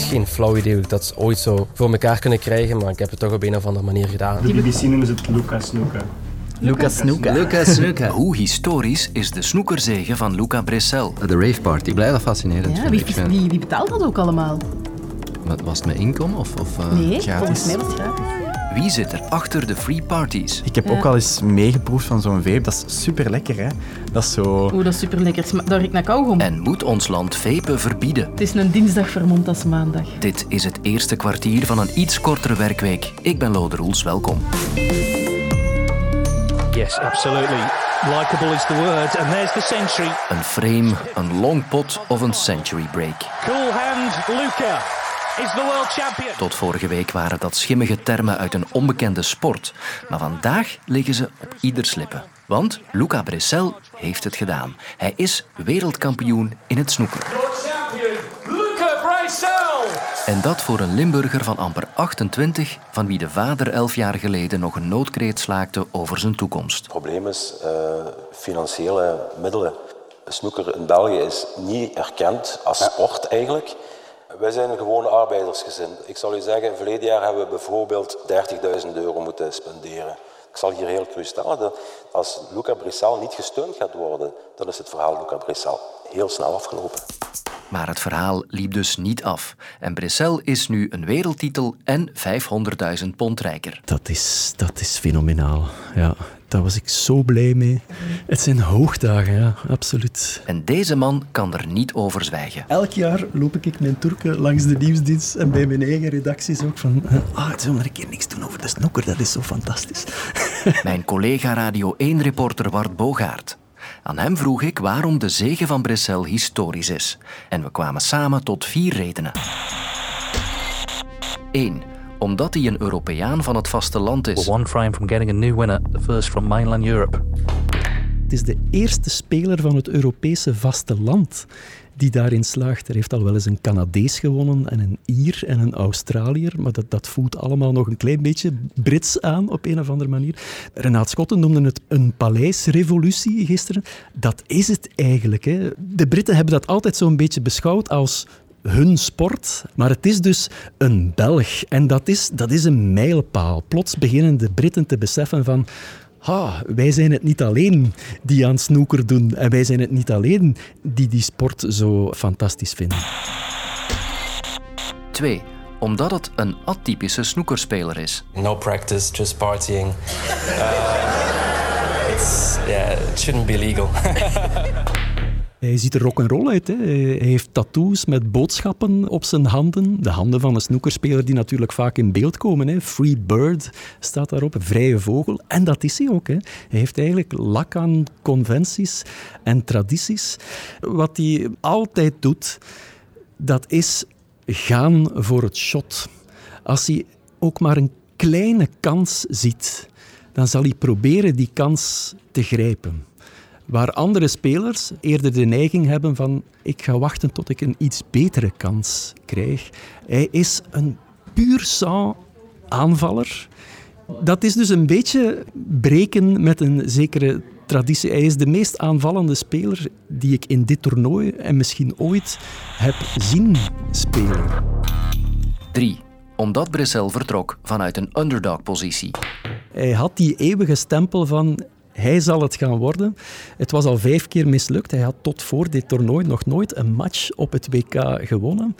geen flauw idee hoe ik dat ooit zou voor elkaar kunnen krijgen, maar ik heb het toch op een of andere manier gedaan. De BBC noemen ze het Luca Snoeka. Lucas Snoeka. Lucas Snoeka. Hoe historisch is de snoekerzege van Luca Bressel? De rave party. Ik blijf dat fascinerend Ja, wie, wie, wie betaalt dat ook allemaal? Wat, Was het met inkomen of, of eh, Nee, gratis? volgens mij was het gratis. Wie zit er achter de free parties? Ik heb ook al eens meegeproefd van zo'n vape. Dat is super lekker, hè? Dat is zo. Oeh, dat is super lekker. Dat ruikt naar kauwgom. En moet ons land vapen verbieden? Het is een dinsdag vermomd als maandag. Dit is het eerste kwartier van een iets kortere werkweek. Ik ben Lode Roels, welkom. Yes, absolutely. Likeable is the word. And there's the century. Een frame, een long pot of een century break. Cool hand, Luca is the world champion. Tot vorige week waren dat schimmige termen uit een onbekende sport. Maar vandaag liggen ze op ieders lippen. Want Luca Bressel heeft het gedaan. Hij is wereldkampioen in het snoeker. Champion, Luca Bracel. En dat voor een Limburger van amper 28, van wie de vader elf jaar geleden nog een noodkreet slaakte over zijn toekomst. Het probleem is eh, financiële middelen. Snoeker in België is niet erkend als sport eigenlijk. Wij zijn een gewone arbeidersgezin. Ik zal u zeggen, verleden jaar hebben we bijvoorbeeld 30.000 euro moeten spenderen. Ik zal hier heel cru stellen, als Luca Brissal niet gesteund gaat worden, dan is het verhaal Luca Brissal heel snel afgelopen. Maar het verhaal liep dus niet af. En Bressel is nu een wereldtitel en 500.000 pond rijker. Dat is, dat is fenomenaal. Ja, daar was ik zo blij mee. Het zijn hoogdagen, ja, absoluut. En deze man kan er niet over zwijgen. Elk jaar loop ik mijn Turken langs de nieuwsdienst en bij mijn eigen redacties ook van... Ah, het zullen we een keer niks doen over de snoeker, dat is zo fantastisch. Mijn collega Radio 1-reporter Bart Bogaert. Aan hem vroeg ik waarom de zege van Bressel historisch is. En we kwamen samen tot vier redenen. 1. Omdat hij een Europeaan van het vasteland is. One frame from getting a new winner, the first from mainland Europe. Het is de eerste speler van het Europese vasteland die daarin slaagt. Er heeft al wel eens een Canadees gewonnen en een Ier en een Australiër, maar dat, dat voelt allemaal nog een klein beetje Brits aan op een of andere manier. Renaat Schotten noemde het een paleisrevolutie gisteren. Dat is het eigenlijk. Hè. De Britten hebben dat altijd zo'n beetje beschouwd als hun sport, maar het is dus een Belg. En dat is, dat is een mijlpaal. Plots beginnen de Britten te beseffen van... Ha, wij zijn het niet alleen die aan snoeker doen. En wij zijn het niet alleen die die sport zo fantastisch vinden. 2. Omdat het een atypische snoekerspeler is. No practice, just partying. Uh, it's yeah, it shouldn't be legal. Hij ziet er rock'n'roll uit. Hè. Hij heeft tattoos met boodschappen op zijn handen. De handen van een snoekerspeler die natuurlijk vaak in beeld komen. Hè. Free Bird staat daarop, vrije vogel. En dat is hij ook. Hè. Hij heeft eigenlijk lak aan conventies en tradities. Wat hij altijd doet, dat is gaan voor het shot. Als hij ook maar een kleine kans ziet, dan zal hij proberen die kans te grijpen. Waar andere spelers eerder de neiging hebben van ik ga wachten tot ik een iets betere kans krijg. Hij is een puur sang aanvaller. Dat is dus een beetje breken met een zekere traditie. Hij is de meest aanvallende speler die ik in dit toernooi en misschien ooit heb zien spelen. 3. Omdat Bressel vertrok vanuit een underdog-positie. Hij had die eeuwige stempel van hij zal het gaan worden. Het was al vijf keer mislukt. Hij had tot voor dit toernooi nog nooit een match op het WK gewonnen.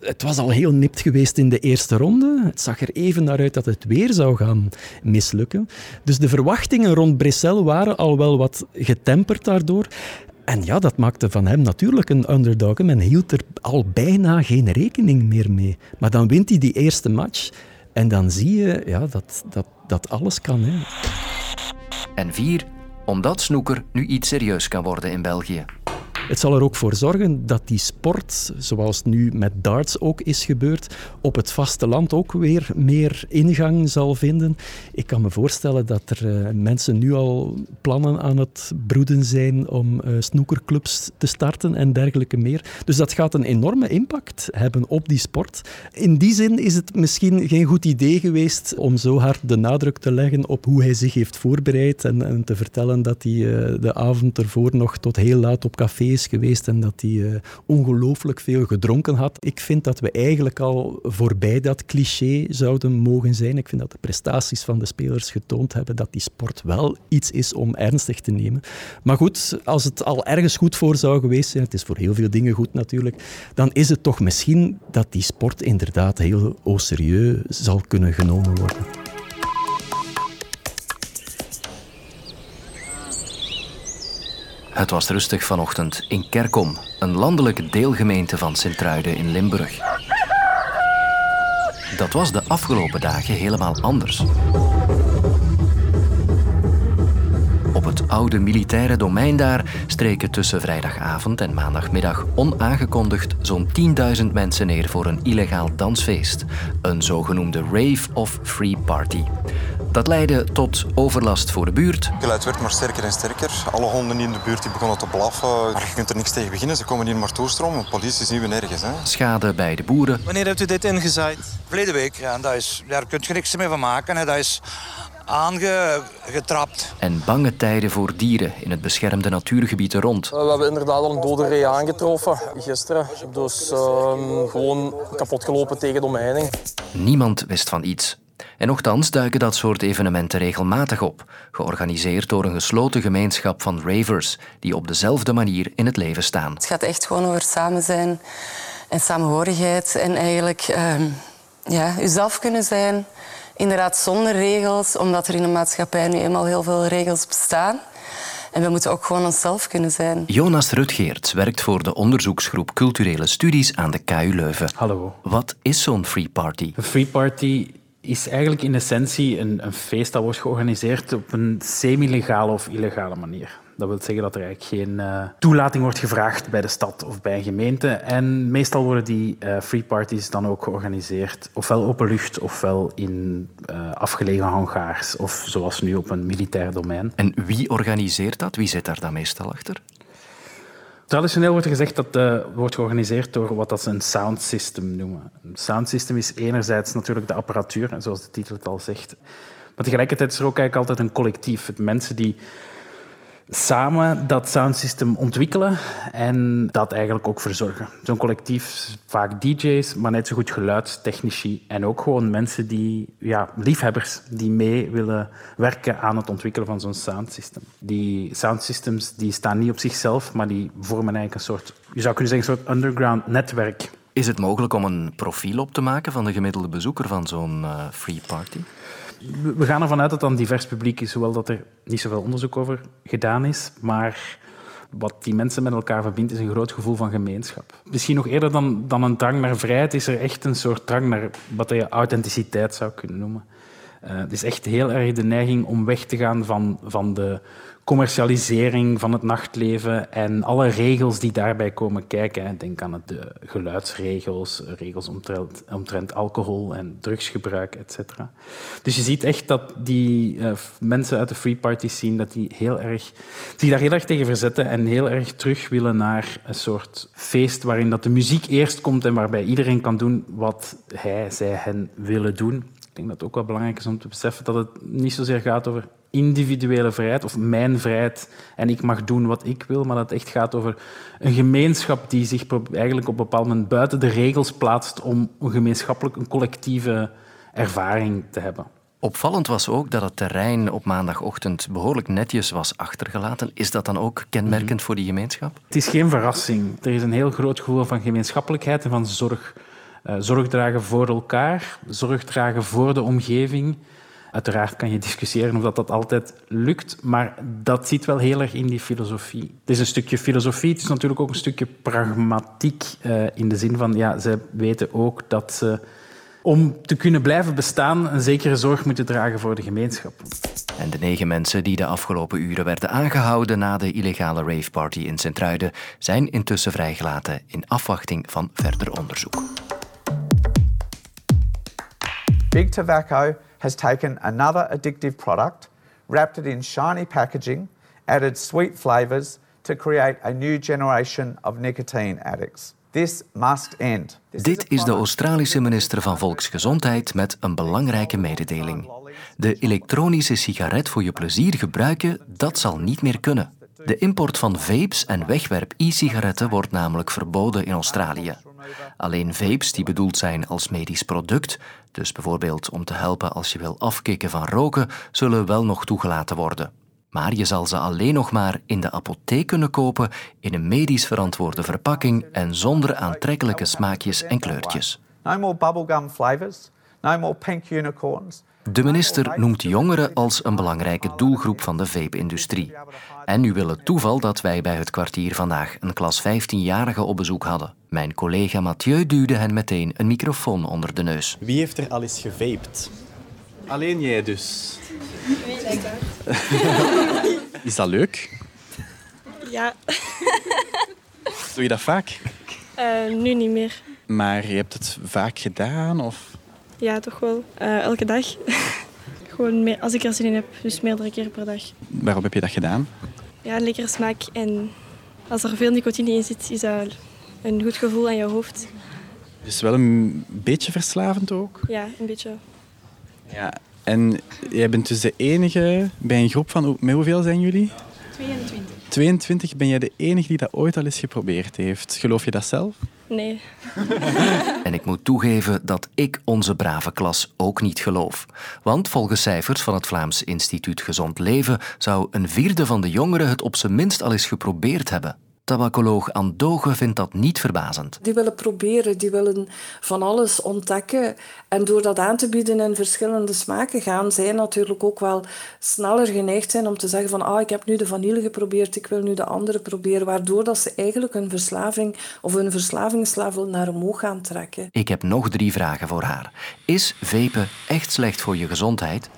Het was al heel nipt geweest in de eerste ronde. Het zag er even naar uit dat het weer zou gaan mislukken. Dus de verwachtingen rond Bressel waren al wel wat getemperd daardoor. En ja, dat maakte van hem natuurlijk een underdog. Men hield er al bijna geen rekening meer mee. Maar dan wint hij die eerste match. En dan zie je ja, dat, dat, dat alles kan. Hè. En 4. Omdat snoeker nu iets serieus kan worden in België. Het zal er ook voor zorgen dat die sport, zoals nu met darts ook is gebeurd, op het vasteland ook weer meer ingang zal vinden. Ik kan me voorstellen dat er uh, mensen nu al plannen aan het broeden zijn om uh, snoekerclubs te starten en dergelijke meer. Dus dat gaat een enorme impact hebben op die sport. In die zin is het misschien geen goed idee geweest om zo hard de nadruk te leggen op hoe hij zich heeft voorbereid en, en te vertellen dat hij uh, de avond ervoor nog tot heel laat op café is geweest en dat hij eh, ongelooflijk veel gedronken had. Ik vind dat we eigenlijk al voorbij dat cliché zouden mogen zijn. Ik vind dat de prestaties van de spelers getoond hebben dat die sport wel iets is om ernstig te nemen. Maar goed, als het al ergens goed voor zou geweest zijn, het is voor heel veel dingen goed natuurlijk, dan is het toch misschien dat die sport inderdaad heel au serieus zal kunnen genomen worden. Het was rustig vanochtend in Kerkom, een landelijke deelgemeente van Sint-Truiden in Limburg. Dat was de afgelopen dagen helemaal anders. Op het oude militaire domein daar streken tussen vrijdagavond en maandagmiddag onaangekondigd zo'n 10.000 mensen neer voor een illegaal dansfeest. Een zogenoemde rave of free party. Dat leidde tot overlast voor de buurt. Het geluid werd maar sterker en sterker. Alle honden in de buurt die begonnen te blaffen. Maar je kunt er niks tegen beginnen. Ze komen hier maar toestromen. Politie zien we nergens. Hè. Schade bij de boeren. Wanneer hebt u dit ingezaaid? Verleden week. Ja, en dat is, daar kun je niks meer van maken. Hè. Dat is aangetrapt. En bange tijden voor dieren in het beschermde natuurgebied er rond. We hebben inderdaad al een dode ree aangetroffen gisteren. Dus uh, gewoon kapot gelopen tegen de omheining. Niemand wist van iets. En nochtans duiken dat soort evenementen regelmatig op, georganiseerd door een gesloten gemeenschap van ravers die op dezelfde manier in het leven staan. Het gaat echt gewoon over samen zijn en samenhorigheid en eigenlijk uh, ja, uzelf kunnen zijn. Inderdaad zonder regels, omdat er in de maatschappij nu eenmaal heel veel regels bestaan. En we moeten ook gewoon onszelf kunnen zijn. Jonas Rutgeerts werkt voor de onderzoeksgroep Culturele Studies aan de KU Leuven. Hallo. Wat is zo'n free party? Een free party is eigenlijk in essentie een, een feest dat wordt georganiseerd op een semi-legale of illegale manier. Dat wil zeggen dat er eigenlijk geen uh, toelating wordt gevraagd bij de stad of bij een gemeente. En meestal worden die uh, free parties dan ook georganiseerd, ofwel open lucht, ofwel in uh, afgelegen hangars, of zoals nu op een militair domein. En wie organiseert dat? Wie zit daar dan meestal achter? Traditioneel wordt er gezegd dat uh, wordt georganiseerd door wat ze een sound system noemen. Een sound system is enerzijds natuurlijk de apparatuur, zoals de titel het al zegt. Maar tegelijkertijd is er ook eigenlijk altijd een collectief. Het mensen die samen dat soundsystem ontwikkelen en dat eigenlijk ook verzorgen. Zo'n collectief, vaak DJ's, maar net zo goed geluidstechnici en ook gewoon mensen die, ja, liefhebbers, die mee willen werken aan het ontwikkelen van zo'n soundsystem. Die soundsystems die staan niet op zichzelf, maar die vormen eigenlijk een soort, je zou kunnen zeggen, een soort underground netwerk. Is het mogelijk om een profiel op te maken van de gemiddelde bezoeker van zo'n uh, free party? we gaan ervan uit dat het een divers publiek is, hoewel dat er niet zoveel onderzoek over gedaan is. Maar wat die mensen met elkaar verbindt, is een groot gevoel van gemeenschap. Misschien nog eerder dan, dan een drang naar vrijheid, is er echt een soort drang naar wat je authenticiteit zou kunnen noemen. Uh, het is echt heel erg de neiging om weg te gaan van, van de commercialisering van het nachtleven en alle regels die daarbij komen kijken. Denk aan de geluidsregels, regels omtrent, omtrent alcohol en drugsgebruik, etc. Dus je ziet echt dat die uh, mensen uit de free parties zien dat die heel erg, zich daar heel erg tegen verzetten en heel erg terug willen naar een soort feest waarin dat de muziek eerst komt en waarbij iedereen kan doen wat hij, zij, hen willen doen. Ik denk dat het ook wel belangrijk is om te beseffen dat het niet zozeer gaat over individuele vrijheid of mijn vrijheid en ik mag doen wat ik wil, maar dat het echt gaat over een gemeenschap die zich eigenlijk op een bepaald moment buiten de regels plaatst om een gemeenschappelijk, een collectieve ervaring te hebben. Opvallend was ook dat het terrein op maandagochtend behoorlijk netjes was achtergelaten. Is dat dan ook kenmerkend mm -hmm. voor die gemeenschap? Het is geen verrassing. Er is een heel groot gevoel van gemeenschappelijkheid en van zorg. Uh, zorg dragen voor elkaar, zorg dragen voor de omgeving. Uiteraard kan je discussiëren of dat, dat altijd lukt, maar dat zit wel heel erg in die filosofie. Het is een stukje filosofie, het is natuurlijk ook een stukje pragmatiek uh, in de zin van, ja, ze weten ook dat ze om te kunnen blijven bestaan een zekere zorg moeten dragen voor de gemeenschap. En de negen mensen die de afgelopen uren werden aangehouden na de illegale raveparty in Sint-Truiden zijn intussen vrijgelaten in afwachting van verder onderzoek. Big Tobacco has taken another addictive product, wrapped it in shiny packaging, added sweet flavours to create a new generation of nicotine addicts. This must end. Dit is de Australische minister van Volksgezondheid met een belangrijke mededeling. De elektronische sigaret voor je plezier gebruiken, dat zal niet meer kunnen. De import van vapes en wegwerp-e-sigaretten wordt namelijk verboden in Australië. Alleen vapes die bedoeld zijn als medisch product, dus bijvoorbeeld om te helpen als je wil afkicken van roken, zullen wel nog toegelaten worden. Maar je zal ze alleen nog maar in de apotheek kunnen kopen in een medisch verantwoorde verpakking en zonder aantrekkelijke smaakjes en kleurtjes. No more bubblegum flavours, no more pink unicorns. De minister noemt jongeren als een belangrijke doelgroep van de vape-industrie. En nu wil het toeval dat wij bij het kwartier vandaag een klas 15-jarigen op bezoek hadden. Mijn collega Mathieu duwde hen meteen een microfoon onder de neus. Wie heeft er al eens gevaped? Alleen jij dus. Is dat leuk? Ja, Doe je dat vaak? Eh, nu niet meer. Maar je hebt het vaak gedaan? Of? Ja, toch wel. Eh, elke dag. Gewoon meer, als ik er zin in heb, dus meerdere keer per dag. Waarom heb je dat gedaan? Ja, een lekkere smaak. En als er veel nicotine in zit, is dat een goed gevoel aan je hoofd. Dus wel een beetje verslavend ook? Ja, een beetje. Ja. En jij bent dus de enige bij een groep van... hoe- Met hoeveel zijn jullie? 22. 22. Ben jij de enige die dat ooit al eens geprobeerd heeft? Geloof je dat zelf? Nee. En ik moet toegeven dat ik onze brave klas ook niet geloof. Want volgens cijfers van het Vlaams Instituut Gezond Leven zou een vierde van de jongeren het op zijn minst al eens geprobeerd hebben. Tabacoloog Andoge vindt dat niet verbazend. Die willen proberen, die willen van alles ontdekken. En door dat aan te bieden in verschillende smaken gaan zij natuurlijk ook wel sneller geneigd zijn om te zeggen van ah, ik heb nu de vanille geprobeerd, ik wil nu de andere proberen. Waardoor dat ze eigenlijk een verslaving of een verslavingslevel naar omhoog gaan trekken. Ik heb nog drie vragen voor haar. Is vapen echt slecht voor je gezondheid?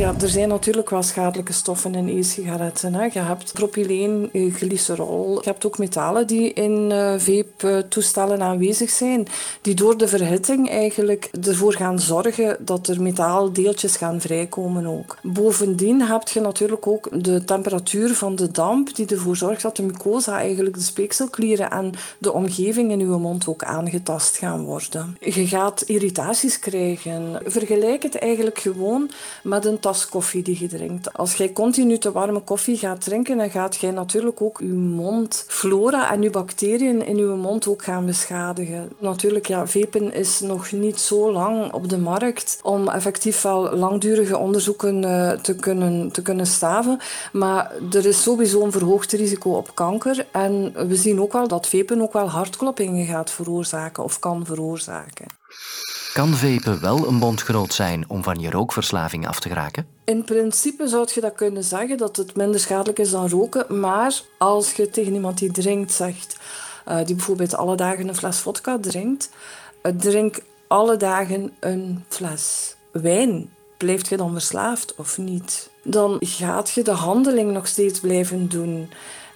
Ja, er zijn natuurlijk wel schadelijke stoffen in e-sigaretten. Je hebt propyleen, glycerol. Je hebt ook metalen die in eh vape-toestellen aanwezig zijn, die door de verhitting eigenlijk ervoor gaan zorgen dat er metaaldeeltjes gaan vrijkomen ook. Bovendien heb je natuurlijk ook de temperatuur van de damp, die ervoor zorgt dat de mucosa, eigenlijk de speekselklieren en de omgeving in je mond ook aangetast gaan worden. Je gaat irritaties krijgen. Vergelijk het eigenlijk gewoon met een koffie die je drinkt. Als jij continu te warme koffie gaat drinken, dan gaat jij natuurlijk ook je mondflora en je bacteriën in je mond ook gaan beschadigen. Natuurlijk, ja, vapen is nog niet zo lang op de markt om effectief wel langdurige onderzoeken eh, te, kunnen, te kunnen staven. Maar er is sowieso een verhoogd risico op kanker. En we zien ook wel dat vapen ook wel hartkloppingen gaat veroorzaken of kan veroorzaken. Kan vapen wel een bondgenoot zijn om van je rookverslaving af te geraken? In principe zou je dat kunnen zeggen, dat het minder schadelijk is dan roken. Maar als je tegen iemand die drinkt zegt, eh, die bijvoorbeeld alle dagen een fles vodka drinkt, eh, drink alle dagen een fles wijn. Blijft je dan verslaafd of niet? Dan gaat je de handeling nog steeds blijven doen.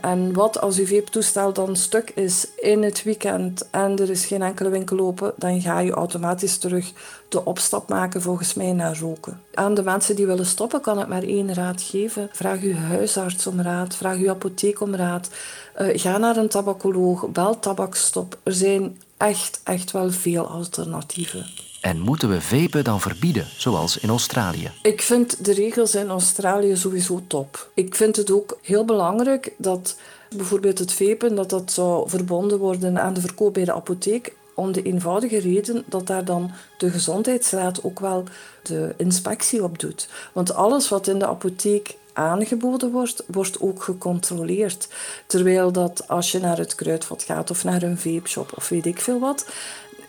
En wat als uw vape-toestel dan stuk is in het weekend en er is geen enkele winkel open, dan ga je automatisch terug de opstap maken volgens mij naar roken. Aan de mensen die willen stoppen kan ik maar één raad geven. Vraag uw huisarts om raad, vraag uw apotheek om raad. Eh, ga naar een tabacoloog, bel tabakstop. Er zijn echt, echt wel veel alternatieven. En moeten we vapen dan verbieden, zoals in Australië? Ik vind de regels in Australië sowieso top. Ik vind het ook heel belangrijk dat bijvoorbeeld het vapen dat dat zou verbonden worden aan de verkoop bij de apotheek. Om de eenvoudige reden dat daar dan de gezondheidsraad ook wel de inspectie op doet. Want alles wat in de apotheek aangeboden wordt, wordt ook gecontroleerd. Terwijl dat als je naar het kruidvat gaat of naar een vape-shop of weet ik veel wat,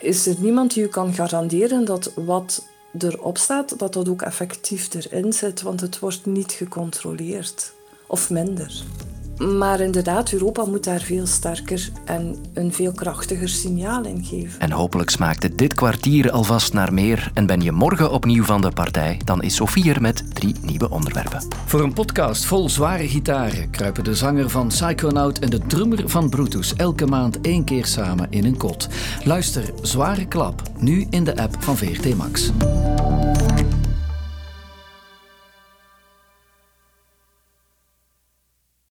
is er niemand die u kan garanderen dat wat erop staat, dat dat ook effectief erin zit, want het wordt niet gecontroleerd. Of minder. Maar inderdaad, Europa moet daar veel sterker en een veel krachtiger signaal in geven. En hopelijk smaakte dit kwartier alvast naar meer en ben je morgen opnieuw van de partij, dan is Sofie er met drie nieuwe onderwerpen. Voor een podcast vol zware gitaren kruipen de zanger van Psychonaut en de drummer van Brutus elke maand één keer samen in een kot. Luister Zware Klap, nu in de app van VRT Max.